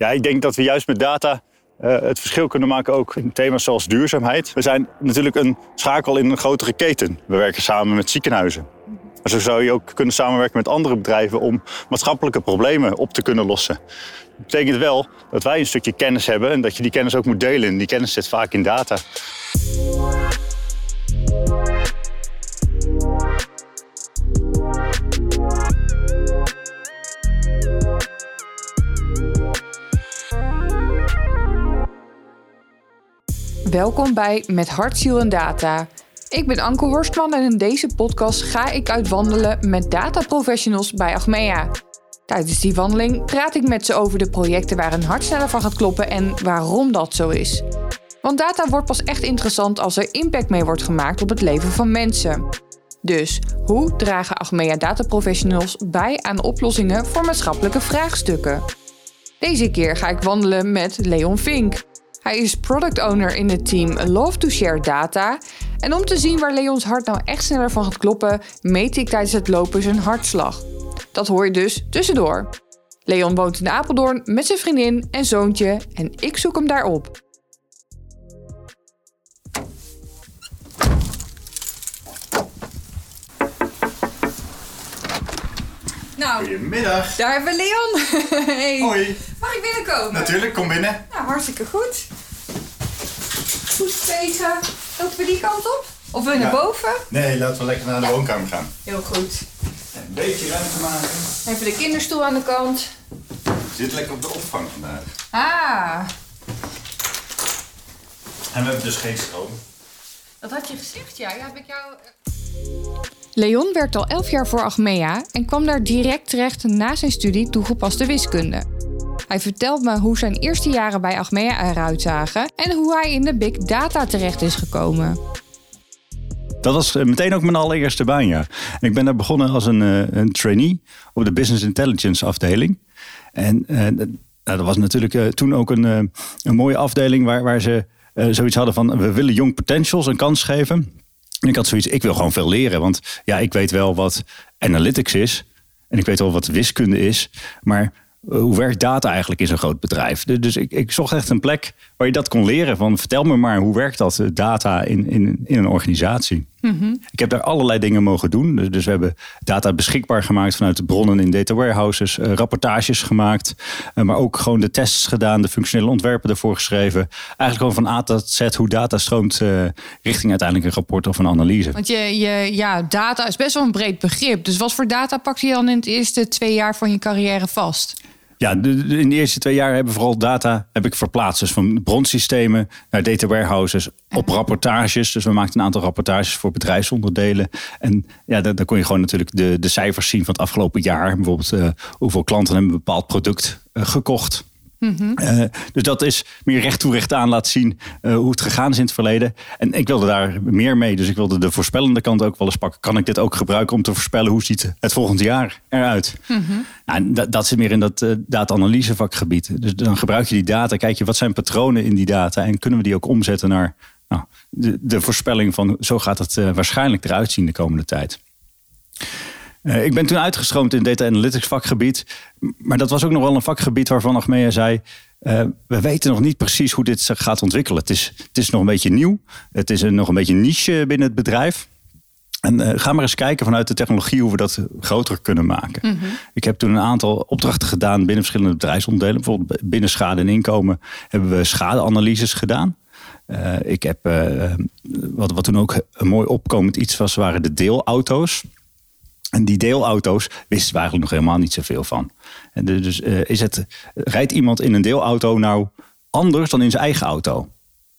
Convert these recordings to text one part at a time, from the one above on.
Ja, ik denk dat we juist met data uh, het verschil kunnen maken ook in thema's zoals duurzaamheid. We zijn natuurlijk een schakel in een grotere keten. We werken samen met ziekenhuizen. Maar zo zou je ook kunnen samenwerken met andere bedrijven om maatschappelijke problemen op te kunnen lossen. Dat betekent wel dat wij een stukje kennis hebben en dat je die kennis ook moet delen. En die kennis zit vaak in data. Welkom bij Met Hart, Ziel en Data. Ik ben Anke Horstman en in deze podcast ga ik uitwandelen met dataprofessionals bij Achmea. Tijdens die wandeling praat ik met ze over de projecten waar een hart sneller van gaat kloppen en waarom dat zo is. Want data wordt pas echt interessant als er impact mee wordt gemaakt op het leven van mensen. Dus hoe dragen Achmea dataprofessionals bij aan oplossingen voor maatschappelijke vraagstukken? Deze keer ga ik wandelen met Leon Vink. Hij is product owner in het team Love to Share Data. En om te zien waar Leons hart nou echt sneller van gaat kloppen, meet ik tijdens het lopen zijn hartslag. Dat hoor je dus tussendoor. Leon woont in Apeldoorn met zijn vriendin en zoontje en ik zoek hem daar Nou, Goedemiddag. daar hebben we Leon. hey. Hoi. Mag ik binnenkomen? Natuurlijk, kom binnen. Nou, hartstikke goed. Goed tegen. Lopen we die kant op? Of je naar boven? Nee, laten we lekker naar de Ja. woonkamer gaan. Heel goed. Een beetje ruimte maken. Even de kinderstoel aan de kant. Zit lekker op de opvang vandaag. Ah, En we hebben dus geen stroom. dat had je gezegd, ja. ja heb ik jou... Leon werkt al 11 jaar voor Achmea en kwam daar direct terecht na zijn studie toegepaste wiskunde. Hij vertelt me hoe zijn eerste jaren bij Achmea eruit zagen en hoe hij in de big data terecht is gekomen. Dat was eh, meteen ook mijn allereerste baan. En ik ben daar begonnen als een, eh, een trainee op de Business Intelligence afdeling. En eh, dat- nou, dat was natuurlijk toen ook een, een mooie afdeling waar, waar ze zoiets hadden van... we willen young potentials een kans geven. En ik had zoiets, ik wil gewoon veel leren. Want ja, ik weet wel wat analytics is. En ik weet wel wat wiskunde is. Maar hoe werkt data eigenlijk in zo'n groot bedrijf? Dus- ik, ik zocht echt een plek waar je dat kon leren. Van vertel me maar, hoe werkt dat eh, data in, in, in een organisatie? Ik heb daar allerlei dingen mogen doen. Dus, dus we hebben data beschikbaar gemaakt vanuit de bronnen in data warehouses, eh, rapportages gemaakt, eh, maar ook gewoon de tests gedaan, de functionele ontwerpen ervoor geschreven. Eigenlijk gewoon van A tot Z hoe data stroomt eh, richting uiteindelijk een rapport of een analyse. Want je, je, ja, data is best wel een breed begrip. Dus wat voor data pakte je dan in het eerste twee jaar van je carrière vast? Ja, de- de- in de eerste twee jaar hebben we vooral data heb ik verplaatst. Dus van bronsystemen naar data warehouses op rapportages. Dus we maakten een aantal rapportages voor bedrijfsonderdelen. En ja, daar, daar kon je gewoon natuurlijk de, de cijfers zien van het afgelopen jaar. Bijvoorbeeld eh, hoeveel klanten hebben een bepaald product eh, gekocht. Eh, dus dat is meer recht toe recht aan laten zien eh, hoe het gegaan is in het verleden. En ik wilde daar meer mee. Dus ik wilde de voorspellende kant ook wel eens pakken. Kan ik dit ook gebruiken om te voorspellen hoe ziet het volgend jaar eruit? Nou, en dat, dat zit meer in dat eh data-analyse vakgebied. Dus dan gebruik je die data, kijk je wat zijn patronen in die data en kunnen we die ook omzetten naar nou, de, de voorspelling van zo gaat het waarschijnlijk eruit zien de komende tijd. Eh, ik ben toen uitgestroomd in het data analytics vakgebied. Maar dat was ook nog wel een vakgebied waarvan Achmea zei... eh, we weten nog niet precies hoe dit zich gaat ontwikkelen. Het is, het is nog een beetje nieuw. Het is een, nog een beetje niche binnen het bedrijf. En eh, ga maar eens kijken vanuit de technologie hoe we dat groter kunnen maken. Ik heb toen een aantal opdrachten gedaan binnen verschillende bedrijfsonderdelen. Bijvoorbeeld binnen schade en inkomen hebben we schadeanalyses gedaan. Ik heb, wat, wat toen ook een mooi opkomend iets was, waren de deelauto's. En die deelauto's wisten we eigenlijk nog helemaal niet zoveel van. En dus eh, is het, rijdt iemand in een deelauto nou anders dan in zijn eigen auto?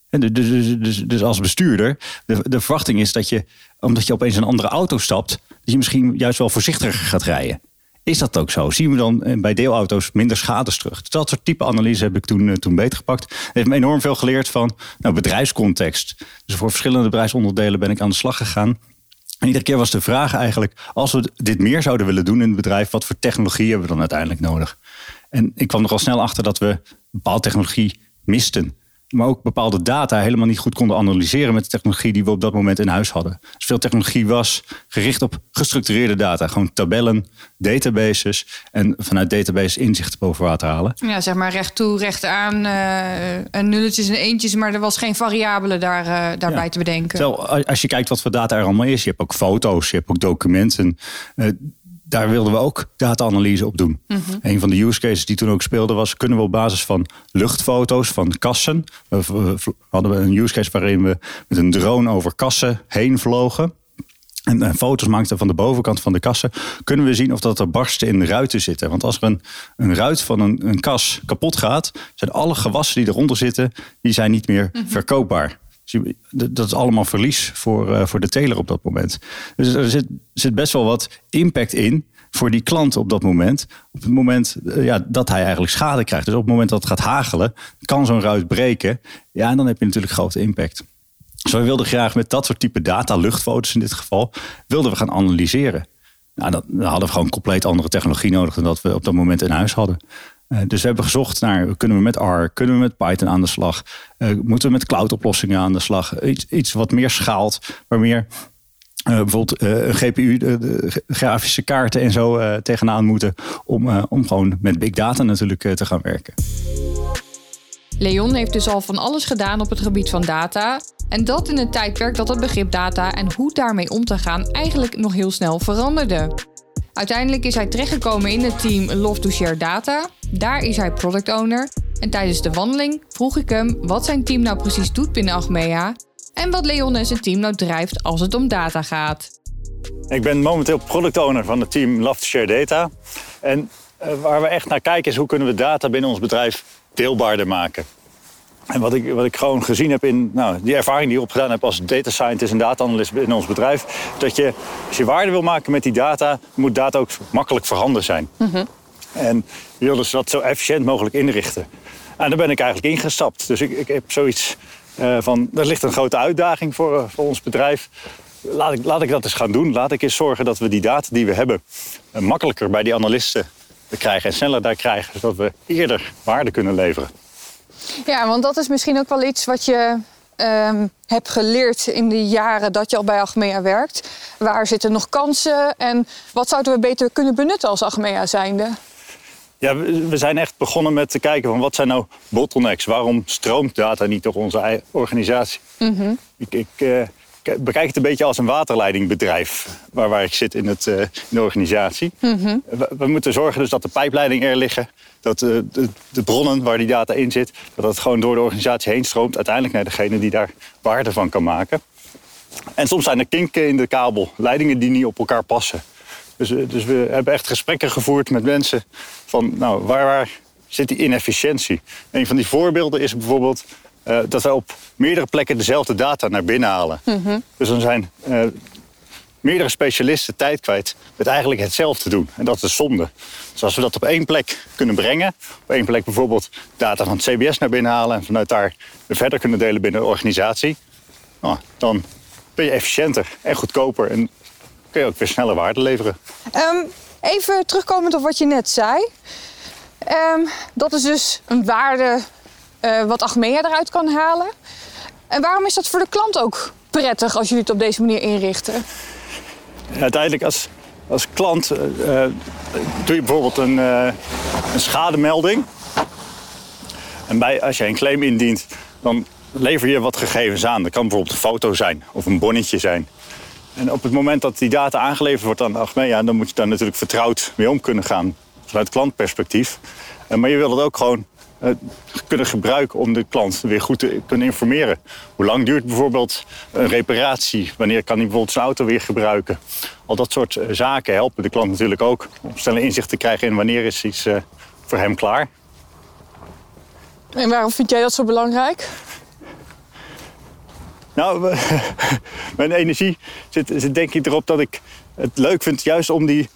En Dus, dus, dus, als bestuurder, de, de verwachting is dat je, omdat je opeens een andere auto stapt, dat je misschien juist wel voorzichtiger gaat rijden. Is dat ook zo? Zien we dan eh, bij deelauto's minder schades terug? Dus dat soort type analyse heb ik toen, eh, toen beetgepakt. Het heeft me enorm veel geleerd van nou, bedrijfscontext. Dus voor verschillende bedrijfsonderdelen ben ik aan de slag gegaan. En iedere keer was de vraag eigenlijk, als we dit meer zouden willen doen in het bedrijf, wat voor technologie hebben we dan uiteindelijk nodig? En ik kwam er al snel achter dat we bepaalde technologie misten. Maar ook bepaalde data helemaal niet goed konden analyseren met de technologie die we op dat moment in huis hadden. Dus veel technologie was gericht op gestructureerde data, gewoon tabellen, databases en vanuit databases inzichten boven water halen. Ja, zeg maar recht toe, recht aan, uh, en nulletjes en eentjes, maar er was geen variabele daar, uh, daarbij te bedenken. Terwijl als je kijkt wat voor data er allemaal is, je hebt ook foto's, je hebt ook documenten. Uh, daar wilden we ook data-analyse op doen. Mm Een van de use cases die toen ook speelde was... kunnen we op basis van luchtfoto's van kassen... We, hadden we een use case waarin we met een drone over kassen heen vlogen... En, foto's maakten van de bovenkant van de kassen, kunnen we zien of dat er barsten in de ruiten zitten. Want als er een, een ruit van een, een kas kapot gaat, zijn alle gewassen die eronder zitten, die zijn niet meer mhm. verkoopbaar. Dus dat is allemaal verlies voor, uh, voor de teler op dat moment. Dus er zit, zit best wel wat impact in voor die klant op dat moment. Op het moment uh, ja, dat hij eigenlijk schade krijgt. Dus op het moment dat het gaat hagelen, kan zo'n ruit breken. Ja, en dan heb je natuurlijk grote impact. Dus we wilden graag met dat soort type data, luchtfoto's in dit geval, wilden we gaan analyseren. Nou, dan hadden we gewoon compleet andere technologie nodig dan dat we op dat moment in huis hadden. Uh, dus we hebben gezocht naar, kunnen we met R, kunnen we met Python aan de slag? Uh, moeten we met cloud oplossingen aan de slag? Iets, iets wat meer schaalt, waar meer uh, bijvoorbeeld een GPU, grafische kaarten en zo tegenaan moeten. Om, om gewoon met big data natuurlijk te gaan werken. Leon heeft dus al van alles gedaan op het gebied van data. En dat in een tijdperk dat het begrip data en hoe daarmee om te gaan eigenlijk nog heel snel veranderde. Uiteindelijk is hij terechtgekomen in het team Love to Share Data. Daar is hij product owner. En tijdens de wandeling vroeg ik hem wat zijn team nou precies doet binnen Achmea en wat Leon en zijn team nou drijft als het om data gaat. Ik ben momenteel product owner van het team Love to Share Data. En eh, waar we echt naar kijken is hoe kunnen we data binnen ons bedrijf deelbaarder maken. En wat ik, wat ik gewoon gezien heb in nou, die ervaring die ik opgedaan heb als data scientist en data analyst in ons bedrijf, dat je als je waarde wil maken met die data, moet data ook makkelijk voorhanden zijn. Mm En je wil dus dat zo efficiënt mogelijk inrichten. En daar ben ik eigenlijk ingestapt. Dus ik, ik heb zoiets uh, van, er ligt een grote uitdaging voor, uh, voor ons bedrijf. Laat ik, laat ik dat eens gaan doen. Laat ik eens zorgen dat we die data die we hebben uh, makkelijker bij die analisten krijgen en sneller daar krijgen, zodat we eerder waarde kunnen leveren. Ja, want dat is misschien ook wel iets wat je um, hebt geleerd in de jaren dat je al bij Achmea werkt. Waar zitten nog kansen en wat zouden we beter kunnen benutten als Achmea zijnde? Ja, we zijn echt begonnen met te kijken van wat zijn nou bottlenecks? Waarom stroomt data niet door onze organisatie? Mm Ik, ik uh, bekijk het een beetje als een waterleidingbedrijf waar, waar ik zit in, het, uh, in de organisatie. Mm we, we, moeten zorgen dus dat de pijpleidingen er liggen, dat uh, de, de, bronnen waar die data in zit, dat het gewoon door de organisatie heen stroomt, uiteindelijk naar degene die daar waarde van kan maken. En soms zijn er kinken in de kabel, leidingen die niet op elkaar passen. Dus, dus we hebben echt gesprekken gevoerd met mensen van, nou, waar, waar zit die inefficiëntie? Een van die voorbeelden is bijvoorbeeld uh, dat we op meerdere plekken dezelfde data naar binnen halen. Mhm. Dus dan zijn uh, meerdere specialisten tijd kwijt met eigenlijk hetzelfde doen. En dat is zonde. Dus als we dat op één plek kunnen brengen, op één plek bijvoorbeeld data van het CBS naar binnen halen en vanuit daar verder kunnen delen binnen de organisatie, nou, dan ben je efficiënter en goedkoper en kun je ook weer sneller waarde leveren. Um, even terugkomend op wat je net zei. Um, dat is dus een waarde uh, wat Achmea eruit kan halen. En waarom is dat voor de klant ook prettig als jullie het op deze manier inrichten? Uiteindelijk als, als klant uh, doe je bijvoorbeeld een, uh, een schademelding. En bij, als je een claim indient, dan lever je wat gegevens aan. Dat kan bijvoorbeeld een foto zijn of een bonnetje zijn. En op het moment dat die data aangeleverd wordt aan Achmea... dan moet je daar natuurlijk vertrouwd mee om kunnen gaan vanuit klantperspectief. Maar je wil het ook gewoon kunnen gebruiken om de klant weer goed te kunnen informeren. Hoe lang duurt bijvoorbeeld een reparatie? Wanneer kan hij bijvoorbeeld zijn auto weer gebruiken? Al dat soort uh, zaken helpen de klant natuurlijk ook om sneller inzicht te krijgen in wanneer is iets uh, voor hem klaar. En waarom vind jij dat zo belangrijk? Nou, mijn energie zit, zit denk ik erop dat ik het leuk vind juist om die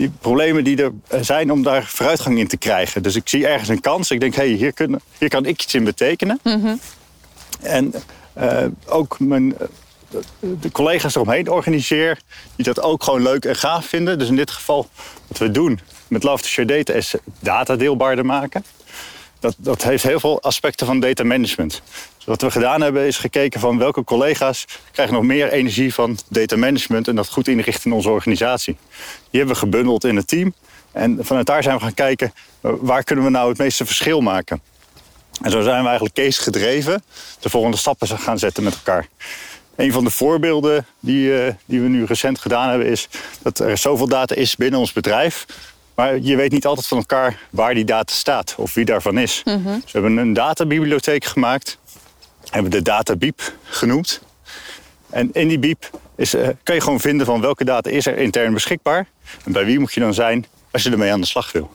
die problemen die er zijn om daar vooruitgang in te krijgen. Dus ik zie ergens een kans. Ik denk, hé, hey, hier, hier kan ik iets in betekenen. Mhm. En uh, ook mijn, eh, de collega's eromheen organiseer, die dat ook gewoon leuk en gaaf vinden. Dus in dit geval, wat we doen met Love to Share Data is data deelbaarder maken. Dat, dat heeft heel veel aspecten van data management. Dus wat we gedaan hebben is gekeken van welke collega's krijgen nog meer energie van data management en dat goed inrichten in onze organisatie. Die hebben we gebundeld in het team. En vanuit daar zijn we gaan kijken waar kunnen we nou het meeste verschil maken. En zo zijn we eigenlijk case gedreven de volgende stappen gaan zetten met elkaar. Een van de voorbeelden die, uh, die we nu recent gedaan hebben is dat er zoveel data is binnen ons bedrijf. Maar je weet niet altijd van elkaar waar die data staat of wie daarvan is. Mm Dus we hebben een databibliotheek gemaakt. Hebben de databiep genoemd. En in die biep is, uh, kan je gewoon vinden van welke data is er intern beschikbaar. En bij wie moet je dan zijn als je ermee aan de slag wil.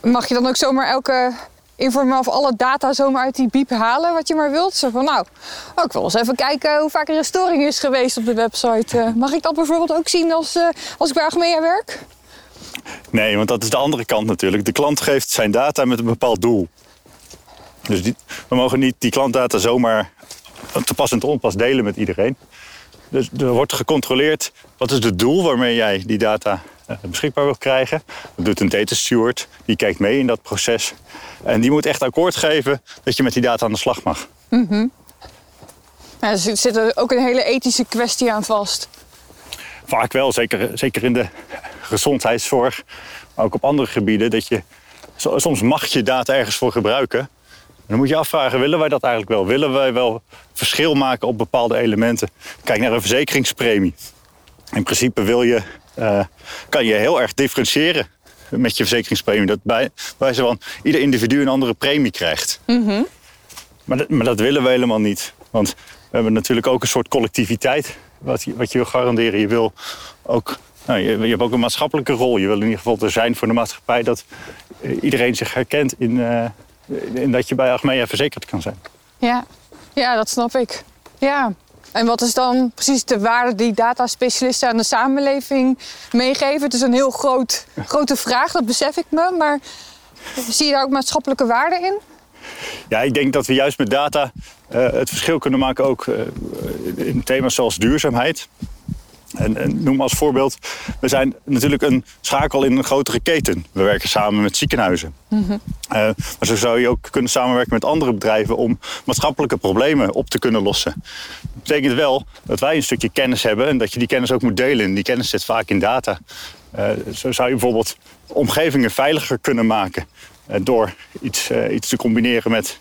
Mag je dan ook zomaar elke informatie of alle data zomaar uit die biep halen wat je maar wilt? Zo van nou, oh, ik wil eens even kijken hoe vaak er een storing is geweest op de website. Uh, mag ik dat bijvoorbeeld ook zien als, uh, als ik bij Achmea werk? Nee, want dat is de andere kant natuurlijk. De klant geeft zijn data met een bepaald doel. Dus die, we mogen niet die klantdata zomaar te pas en te onpas delen met iedereen. Dus er wordt gecontroleerd wat is het doel waarmee jij die data uh, beschikbaar wil krijgen. Dat doet een data steward, die kijkt mee in dat proces. En die moet echt akkoord geven dat je met die data aan de slag mag. Mm er zit ook een hele ethische kwestie aan vast. Vaak wel, zeker, zeker in de gezondheidszorg, maar ook op andere gebieden. Dat je, soms mag je data ergens voor gebruiken. En dan moet je afvragen, willen wij dat eigenlijk wel? Willen wij wel verschil maken op bepaalde elementen? Kijk naar een verzekeringspremie. In principe wil je, uh, kan je heel erg differentiëren met je verzekeringspremie. Dat bij, van ieder individu een andere premie krijgt. Mm -hmm. maar, dat, maar dat willen we helemaal niet. Want we hebben natuurlijk ook een soort collectiviteit wat je, wat je wil garanderen. Je wil ook nou, je, je, hebt ook een maatschappelijke rol. Je wil in ieder geval er zijn voor de maatschappij dat eh, iedereen zich herkent in, uh, in dat je bij Achmea verzekerd kan zijn. Ja. ja, dat snap ik. Ja. En wat is dan precies de waarde die dataspecialisten aan de samenleving meegeven? Het is een heel groot, grote vraag, dat besef ik me. Maar zie je daar ook maatschappelijke waarde in? Ja, ik denk dat we juist met data het verschil kunnen maken ook uh, in thema's zoals duurzaamheid. En, en, noem als voorbeeld, we zijn natuurlijk een schakel in een grotere keten. We werken samen met ziekenhuizen. Mm -hmm. uh, maar zo zou je ook kunnen samenwerken met andere bedrijven om maatschappelijke problemen op te kunnen lossen. Dat betekent wel dat wij een stukje kennis hebben en dat je die kennis ook moet delen. En die kennis zit vaak in data. Uh, zo zou je bijvoorbeeld omgevingen veiliger kunnen maken uh, door iets, iets te combineren met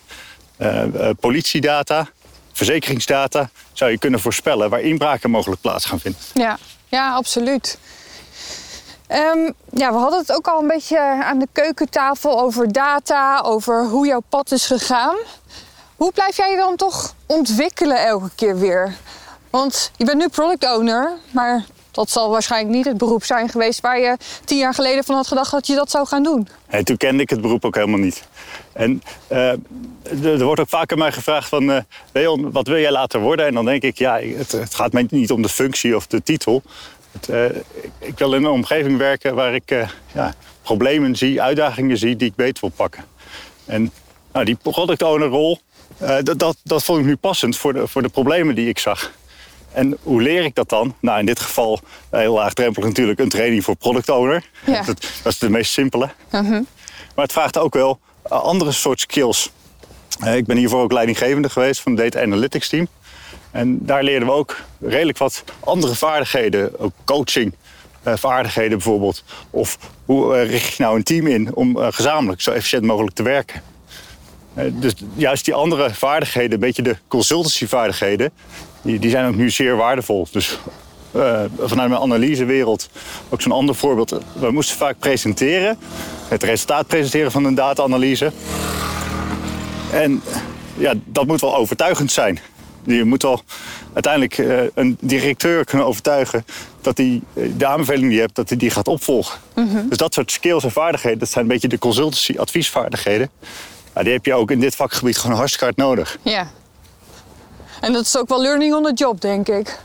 politiedata verzekeringsdata zou je kunnen voorspellen waar inbraken mogelijk plaats gaan vinden. Ja, ja absoluut. Um, ja, we hadden het ook al een beetje aan de keukentafel over data, over hoe jouw pad is gegaan. Hoe blijf jij je dan toch ontwikkelen elke keer weer? Want je bent nu product owner, maar dat zal waarschijnlijk niet het beroep zijn geweest waar je tien jaar geleden van had gedacht dat je dat zou gaan doen. Hey, toen kende ik het beroep ook helemaal niet. En uh, er wordt ook aan mij gevraagd van... Uh, Leon, wat wil jij later worden? En dan denk ik, ja, het, het gaat mij niet om de functie of de titel. Het, uh, ik wil in een omgeving werken waar ik ja, problemen zie, uitdagingen zie... die ik beter wil pakken. En nou, die product owner rol, dat, dat, dat vond ik nu passend voor de, voor de problemen die ik zag. En hoe leer ik dat dan? Nou, in dit geval heel laagdrempelig natuurlijk een training voor product owner. Ja. Dat, dat, is de meest simpele. Uh -huh. Maar het vraagt ook wel andere soort skills. Eh, ik ben hiervoor ook leidinggevende geweest van het Data Analytics team. En daar leerden we ook redelijk wat andere vaardigheden. Ook coaching vaardigheden bijvoorbeeld. Of hoe richt je nou een team in om gezamenlijk zo efficiënt mogelijk te werken. dus juist die andere vaardigheden, een beetje de consultancyvaardigheden, die, die zijn ook nu zeer waardevol. Dus vanuit mijn analysewereld ook zo'n ander voorbeeld. We moesten vaak presenteren, het resultaat presenteren van een data-analyse. En ja, dat moet wel overtuigend zijn. Je moet wel uiteindelijk uh, een directeur kunnen overtuigen dat hij de aanbeveling die je hebt, dat hij die gaat opvolgen. Mm -hmm. Dus dat soort skills en vaardigheden, dat zijn een beetje de consultancy adviesvaardigheden. Ja, die heb je ook in dit vakgebied gewoon hartstikke hard nodig. Ja. En dat is ook wel learning on the job, denk ik.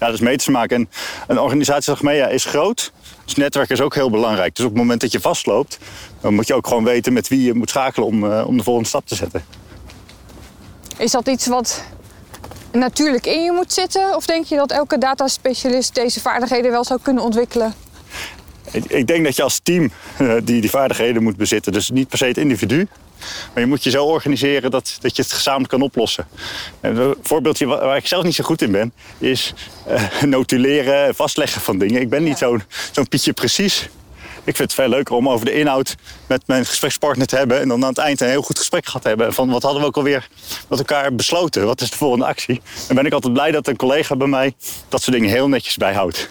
Ja, dat is mee te maken. En een organisatie als Mea is groot. Dus netwerk is ook heel belangrijk. Dus op het moment dat je vastloopt, dan moet je ook gewoon weten met wie je moet schakelen om, uh, om de volgende stap te zetten. Is dat iets wat natuurlijk in je moet zitten? Of denk je dat elke dataspecialist deze vaardigheden wel zou kunnen ontwikkelen? Ik, ik denk dat je als team uh, die, die vaardigheden moet bezitten. Dus niet per se het individu. Maar je moet je zo organiseren dat, dat je het gezamenlijk kan oplossen. een voorbeeldje waar ik zelf niet zo goed in ben, is uh, notuleren, vastleggen van dingen. Ik ben niet zo'n zo'n Pietje precies. Ik vind het veel leuker om over de inhoud met mijn gesprekspartner te hebben. En dan aan het eind een heel goed gesprek gehad hebben. Van wat hadden we ook alweer met elkaar besloten? Wat is de volgende actie? En ben ik altijd blij dat een collega bij mij dat soort dingen heel netjes bijhoudt.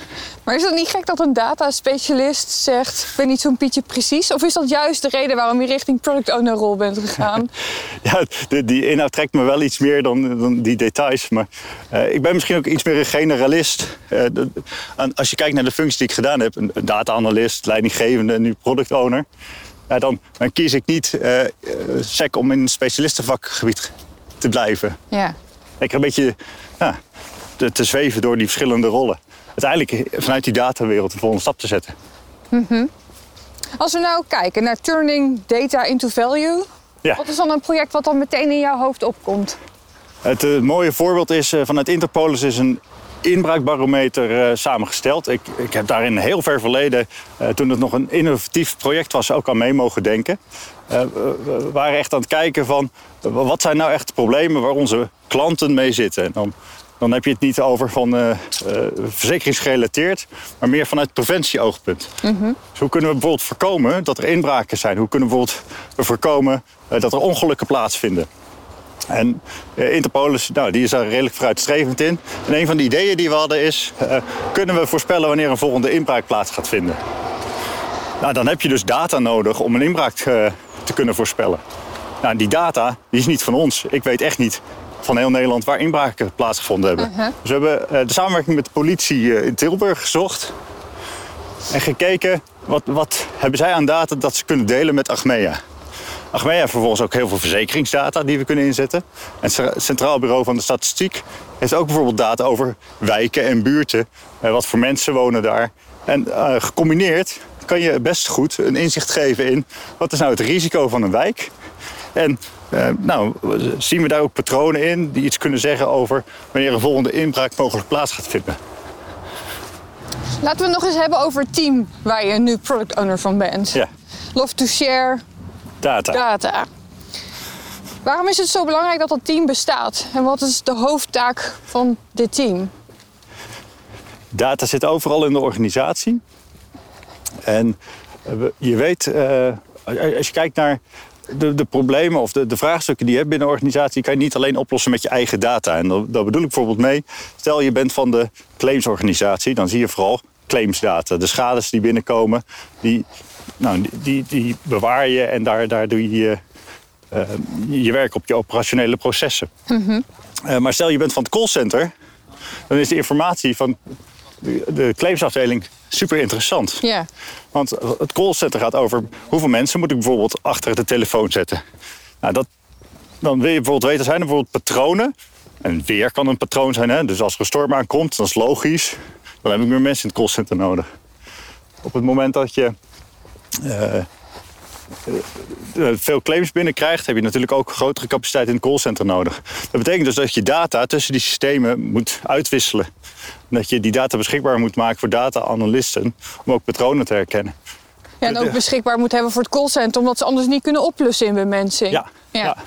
Maar is het niet gek dat een data-specialist zegt: Ik ben niet zo'n pietje precies? Of is dat juist de reden waarom je richting product owner rol bent gegaan? ja, de, die inhoud trekt me wel iets meer dan, dan die details. Maar uh, ik ben misschien ook iets meer een generalist. Uh, de, als je kijkt naar de functies die ik gedaan heb: een data-analyst, leidinggevende, nu product owner. Ja, dan, dan kies ik niet uh, sec om in een specialistenvakgebied te blijven. Ja. Ik een beetje ja, te, te zweven door die verschillende rollen uiteindelijk vanuit die datawereld de volgende stap te zetten. Mm Als we nou kijken naar turning data into value, ja. wat is dan een project wat dan meteen in jouw hoofd opkomt? Het uh, mooie voorbeeld is uh, vanuit Interpolis is een inbraakbarometer uh, samengesteld. Ik, ik heb daar in heel ver verleden, toen het nog een innovatief project was, ook aan mee mogen denken. we waren echt aan het kijken van wat zijn nou echt de problemen waar onze klanten mee zitten. En dan dan heb je het niet over van uh, uh, verzekeringsgerelateerd, maar meer vanuit preventieoogpunt. Mm Dus hoe kunnen we bijvoorbeeld voorkomen dat er inbraken zijn? Hoe kunnen we bijvoorbeeld voorkomen uh, dat er ongelukken plaatsvinden? En Interpolis, nou, die is daar redelijk vooruitstrevend in. En een van de ideeën die we hadden is, kunnen we voorspellen wanneer een volgende inbraak plaats gaat vinden? Nou, dan heb je dus data nodig om een inbraak te kunnen voorspellen. Nou, die data die is niet van ons. Ik weet echt niet van heel Nederland waar inbraken plaatsgevonden hebben. Uh-huh. Dus we hebben uh, de samenwerking met de politie uh, in Tilburg gezocht. En gekeken wat, wat hebben zij aan data dat ze kunnen delen met Achmea. Achmea heeft vervolgens ook heel veel verzekeringsdata die we kunnen inzetten. En het Centraal Bureau van de Statistiek heeft ook bijvoorbeeld data over wijken en buurten. Uh, wat voor mensen wonen daar. En gecombineerd kan je best goed een inzicht geven in wat is nou het risico van een wijk. En uh, nou, zien we daar ook patronen in die iets kunnen zeggen over wanneer een volgende inbraak mogelijk plaats gaat vinden. Laten we het nog eens hebben over het team waar je nu product owner van bent. Ja. Love to share data. data. Waarom is het zo belangrijk dat dat team bestaat? En wat is de hoofdtaak van dit team? Data zit overal in de organisatie. En eh, je weet, uh, als je kijkt naar de, de problemen of de, de vraagstukken die je hebt binnen een organisatie... kan je niet alleen oplossen met je eigen data. En daar, bedoel ik bijvoorbeeld mee... stel je bent van de claimsorganisatie, dan zie je vooral claimsdata. De schades die binnenkomen, die, nou, die, die bewaar je en daar, daar doe je uh, je werk op je operationele processen. Mm maar stel je bent van het callcenter, dan is de informatie van de claimsafdeling super interessant. Ja. Want het callcenter gaat over hoeveel mensen moet ik bijvoorbeeld achter de telefoon zetten. Nou, dat, dan wil je bijvoorbeeld weten, zijn er bijvoorbeeld patronen? En weer kan een patroon zijn. Hè? Dus als er een storm aankomt, dat is logisch. Dan heb ik meer mensen in het callcenter nodig. Op het moment dat je uh, veel claims binnenkrijgt, heb je natuurlijk ook grotere capaciteit in het callcenter nodig. Dat betekent dus dat je data tussen die systemen moet uitwisselen dat je die data beschikbaar moet maken voor data-analysten om ook patronen te herkennen. Ja, en ook beschikbaar moet hebben voor het callcenter, omdat ze anders niet kunnen oplossen in bemensing. Ja, ja.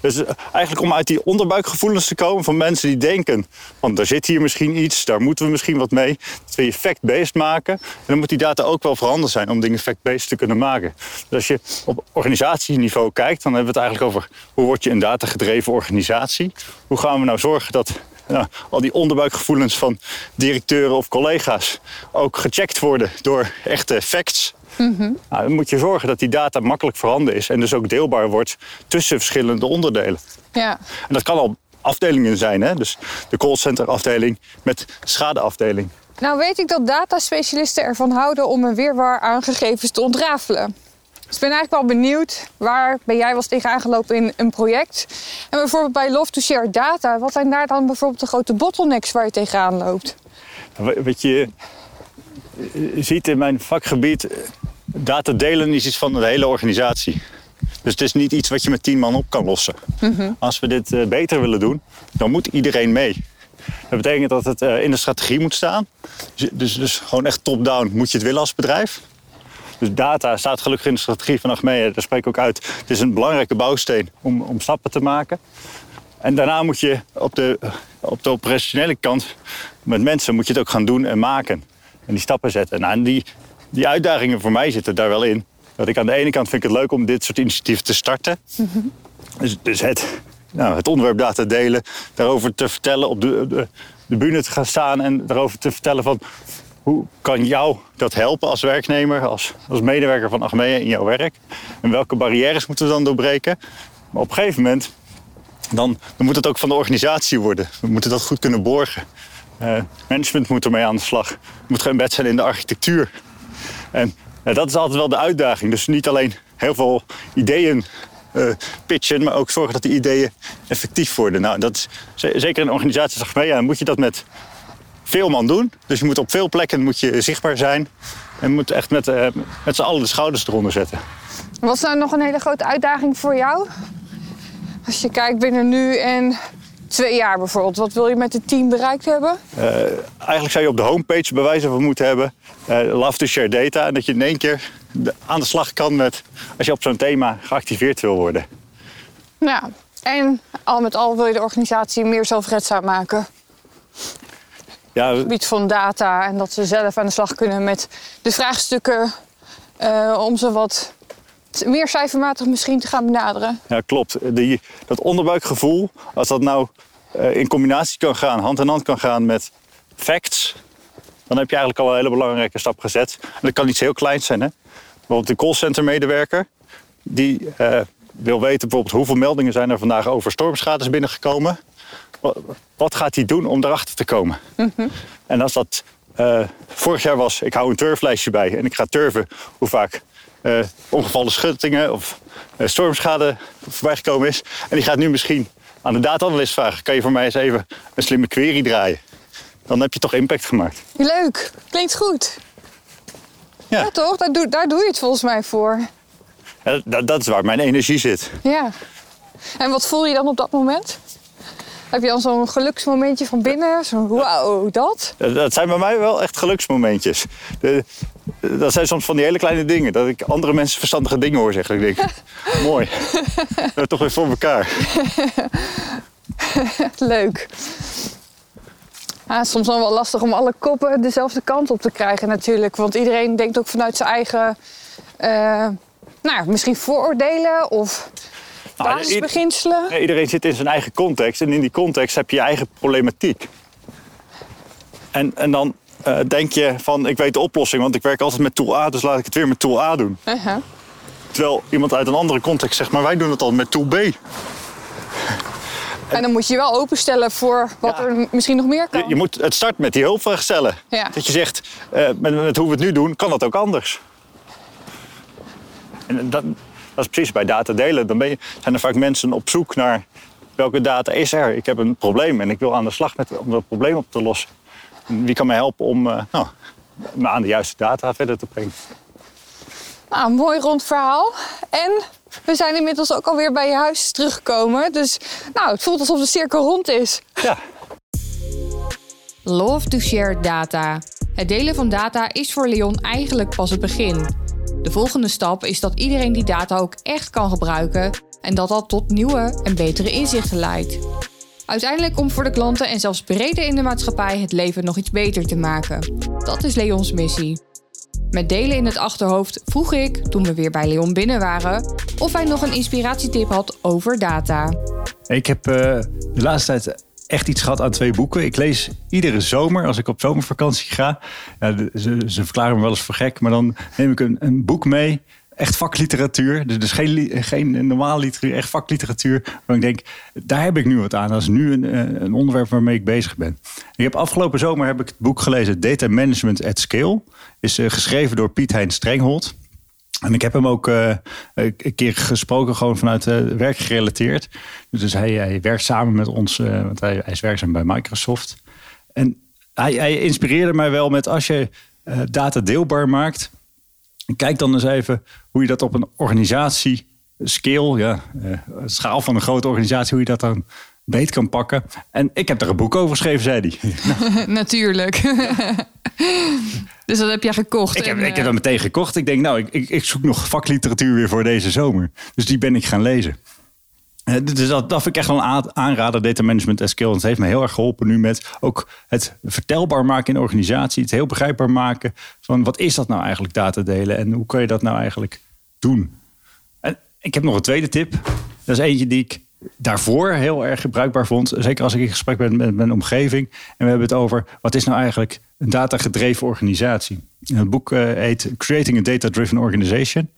Dus eh, eigenlijk om uit die onderbuikgevoelens te komen van mensen die denken... van daar zit hier misschien iets, daar moeten we misschien wat mee. Dat we je fact-based maken. En dan moet die data ook wel veranderd zijn om dingen fact-based te kunnen maken. Dus als je op organisatieniveau kijkt, dan hebben we het eigenlijk over... hoe word je een datagedreven organisatie? Hoe gaan we nou zorgen dat ja, al die onderbuikgevoelens van directeuren of collega's ook gecheckt worden door echte facts. Mhm. nou, dan moet je zorgen dat die data makkelijk voorhanden is en dus ook deelbaar wordt tussen verschillende onderdelen. Ja. En dat kan al afdelingen zijn, hè? dus de callcenter afdeling met schadeafdeling. Nou weet ik dat dataspecialisten ervan houden om een weerwar aan gegevens te ontrafelen. Dus ik ben eigenlijk wel benieuwd, waar ben jij was tegen aangelopen in een project? En bijvoorbeeld bij Love to Share Data, wat zijn daar dan bijvoorbeeld de grote bottlenecks waar je tegenaan loopt? Wat je ziet in mijn vakgebied, data delen is iets van de hele organisatie. Dus het is niet iets wat je met tien man op kan lossen. Mhm. Als we dit eh, beter willen doen, dan moet iedereen mee. Dat betekent dat het eh, in de strategie moet staan. Dus, dus, dus gewoon echt top-down moet je het willen als bedrijf. Dus data staat gelukkig in de strategie van Achmea. Daar spreek ik ook uit. Het is een belangrijke bouwsteen om, om stappen te maken. En daarna moet je op de, op de operationele kant met mensen moet je het ook gaan doen en maken. En die stappen zetten. Nou, en die, die uitdagingen voor mij zitten daar wel in. Dat ik aan de ene kant vind ik het leuk om dit soort initiatieven te starten. Dus, dus het, nou, het onderwerp data delen, daarover te vertellen, op de, de, de bühne te gaan staan en daarover te vertellen van hoe kan jou dat helpen als werknemer, als, als medewerker van Achmea in jouw werk? En welke barrières moeten we dan doorbreken? Maar op een gegeven moment, dan, dan moet het ook van de organisatie worden. We moeten dat goed kunnen borgen. Uh, management moet ermee aan de slag. Het moet geen bed zijn in de architectuur. En uh, dat is altijd wel de uitdaging. Dus niet alleen heel veel ideeën uh, pitchen, maar ook zorgen dat die ideeën effectief worden. Nou, dat is, zeker in een organisatie als Achmea moet je dat met veel man doen. Dus je moet op veel plekken moet je zichtbaar zijn. En moet echt met, met z'n allen de schouders eronder zetten. Wat is nou nog een hele grote uitdaging voor jou? Als je kijkt binnen nu en twee jaar bijvoorbeeld. Wat wil je met het team bereikt hebben? Uh, eigenlijk zou je op de homepage bewijzen van moeten hebben. Uh, love to share data. En dat je in één keer aan de slag kan met... als je op zo'n thema geactiveerd wil worden. Ja, en al met al wil je de organisatie meer zelfredzaam maken ja, op het gebied van data. En dat ze zelf aan de slag kunnen met de vraagstukken uh, om ze wat meer cijfermatig misschien te gaan benaderen. Ja, klopt. Die, dat onderbuikgevoel, als dat nou uh, in combinatie kan gaan, hand in hand kan gaan met facts, dan heb je eigenlijk al een hele belangrijke stap gezet. En dat kan iets heel kleins zijn. Hè? Bijvoorbeeld de callcenter medewerker, die uh, wil weten bijvoorbeeld hoeveel meldingen zijn er vandaag over stormschades binnengekomen wat gaat hij doen om erachter te komen? Mhm. En als dat uh, vorig jaar was, ik hou een turflijstje bij en ik ga turven hoe vaak uh, ongevallen schuttingen of uh, stormschade voorbijgekomen is. En die gaat nu misschien aan de data-analyst vragen: kan je voor mij eens even een slimme query draaien? Dan heb je toch impact gemaakt. Leuk, klinkt goed. Ja, ja toch? Daar doe, daar doe je het volgens mij voor. Ja, dat, dat is waar mijn energie zit. Ja. En wat voel je dan op dat moment? Heb je dan zo'n geluksmomentje van binnen? Zo'n wauw, dat? Dat zijn bij mij wel echt geluksmomentjes. De, dat zijn soms van die hele kleine dingen. Dat ik andere mensen verstandige dingen hoor zeggen. Ik denk, mooi. We toch weer voor elkaar. Leuk. Ja, soms dan wel lastig om alle koppen dezelfde kant op te krijgen natuurlijk. Want iedereen denkt ook vanuit zijn eigen... Uh, nou, misschien vooroordelen of nou, basisbeginselen? Iedereen zit in zijn eigen context en in die context heb je je eigen problematiek. En, en dan uh, denk je van, ik weet de oplossing, want ik werk altijd met tool A, dus laat ik het weer met tool A doen. Uh -huh. Terwijl iemand uit een andere context zegt, maar wij doen het al met tool B. En dan moet je je wel openstellen voor wat ja. er misschien nog meer kan. Je, je, moet het start met die hulpvraag stellen. Ja. Dat je zegt, uh, met, met, hoe we het nu doen, kan dat ook anders. En dat, dat is precies bij data delen. Dan ben je, zijn er vaak mensen op zoek naar welke data is er. Ik heb een probleem en ik wil aan de slag met, om dat probleem op te lossen. Wie kan mij helpen om uh, nou, me aan de juiste data verder te brengen? Nou, een mooi rond verhaal. En we zijn inmiddels ook alweer bij je huis teruggekomen. Dus nou, het voelt alsof de cirkel rond is. Ja. Love to share data. Het delen van data is voor Leon eigenlijk pas het begin. De volgende stap is dat iedereen die data ook echt kan gebruiken en dat dat tot nieuwe en betere inzichten leidt. Uiteindelijk om voor de klanten en zelfs breder in de maatschappij het leven nog iets beter te maken. Dat is Leons missie. Met delen in het achterhoofd vroeg ik, toen we weer bij Leon binnen waren, of hij nog een inspiratietip had over data. Ik heb uh, de laatste tijd echt iets gehad aan twee boeken. Ik lees iedere zomer, als ik op zomervakantie ga. Ja, ze, ze, verklaren me wel eens voor gek, maar dan neem ik een, een boek mee. Echt vakliteratuur. Dus, geen, geen normale literatuur, echt vakliteratuur. Waar ik denk, daar heb ik nu wat aan. Dat is nu een, eh, een onderwerp waarmee ik bezig ben. Ik heb afgelopen zomer heb ik het boek gelezen Data Management at Scale. Is uh, geschreven door Piet Hein Strenghold. En ik heb hem ook uh, een keer gesproken, gewoon vanuit uh, werk gerelateerd. Dus hij, hij, werkt samen met ons, want hij, hij, is werkzaam bij Microsoft. En hij, hij inspireerde mij wel met als je data deelbaar maakt, kijk dan eens even hoe je dat op een organisatie, scale, ja, schaal van een grote organisatie, hoe je dat dan beet kan pakken. En ik heb er een boek over geschreven, zei hij. Natuurlijk. dus dat heb jij gekocht. Ik heb, en, ik heb eh, dat meteen gekocht. Ik denk, nou, ik, ik, ik zoek nog vakliteratuur weer voor deze zomer. Dus die ben ik gaan lezen. Dus dat, dat vind ik echt wel een aan- aanrader, data management skill. En het heeft me heel erg geholpen nu met ook het vertelbaar maken in organisatie. Het heel begrijpbaar maken van wat is dat nou eigenlijk data delen en hoe kan je dat nou eigenlijk doen. En ik heb nog een tweede tip. Dat is eentje die ik daarvoor heel erg gebruikbaar vond. Zeker als ik in gesprek ben met mijn omgeving. En we hebben het over wat is nou eigenlijk een datagedreven organisatie. En het boek eh, heet Creating a Data-Driven Organization.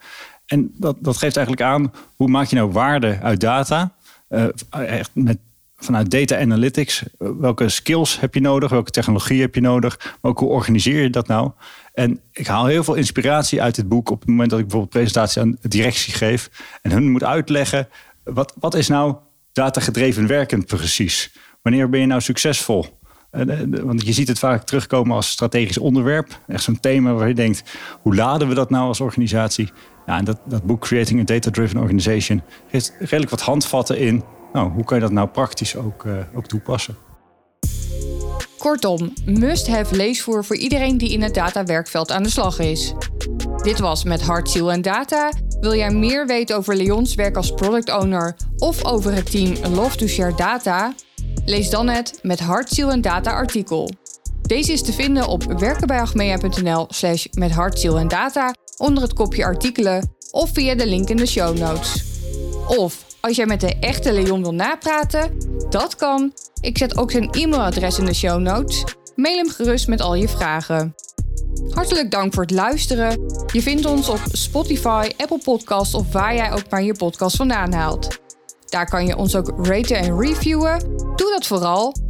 En dat, dat geeft eigenlijk aan hoe maak je nou waarde uit data. Eh, echt met, vanuit data analytics. eh, welke skills heb je nodig? Welke technologie heb je nodig? Maar ook hoe organiseer je dat nou? En ik haal heel veel inspiratie uit dit boek op het moment dat ik bijvoorbeeld presentatie aan directie geef. En hun moet uitleggen, wat, wat is nou datagedreven werken precies? Wanneer ben je nou succesvol? Eh, Want je ziet het vaak terugkomen als strategisch onderwerp. Echt zo'n thema waar je denkt, hoe laden we dat nou als organisatie? Ja, en dat, dat boek Creating a Data-Driven Organization heeft redelijk wat handvatten in. Nou, hoe kan je dat nou praktisch ook, eh, ook toepassen? Kortom, must-have leesvoer voor iedereen die in het datawerkveld aan de slag is. Dit was Met Hart, Ziel en Data. Wil jij meer weten over Leons werk als product owner of over het team Love to Share Data? Lees dan het Met Hart, Ziel en Data artikel. Deze is te vinden op werkenbijagmea.nl slash met ziel en data onder het kopje artikelen of via de link in de show notes. Of als jij met de echte Leon wil napraten, dat kan. Ik zet ook zijn e-mailadres in de show notes. Mail hem gerust met al je vragen. Hartelijk dank voor het luisteren. Je vindt ons op Spotify, Apple Podcasts of waar jij ook maar je podcast vandaan haalt. Daar kan je ons ook raten en reviewen. Doe dat vooral.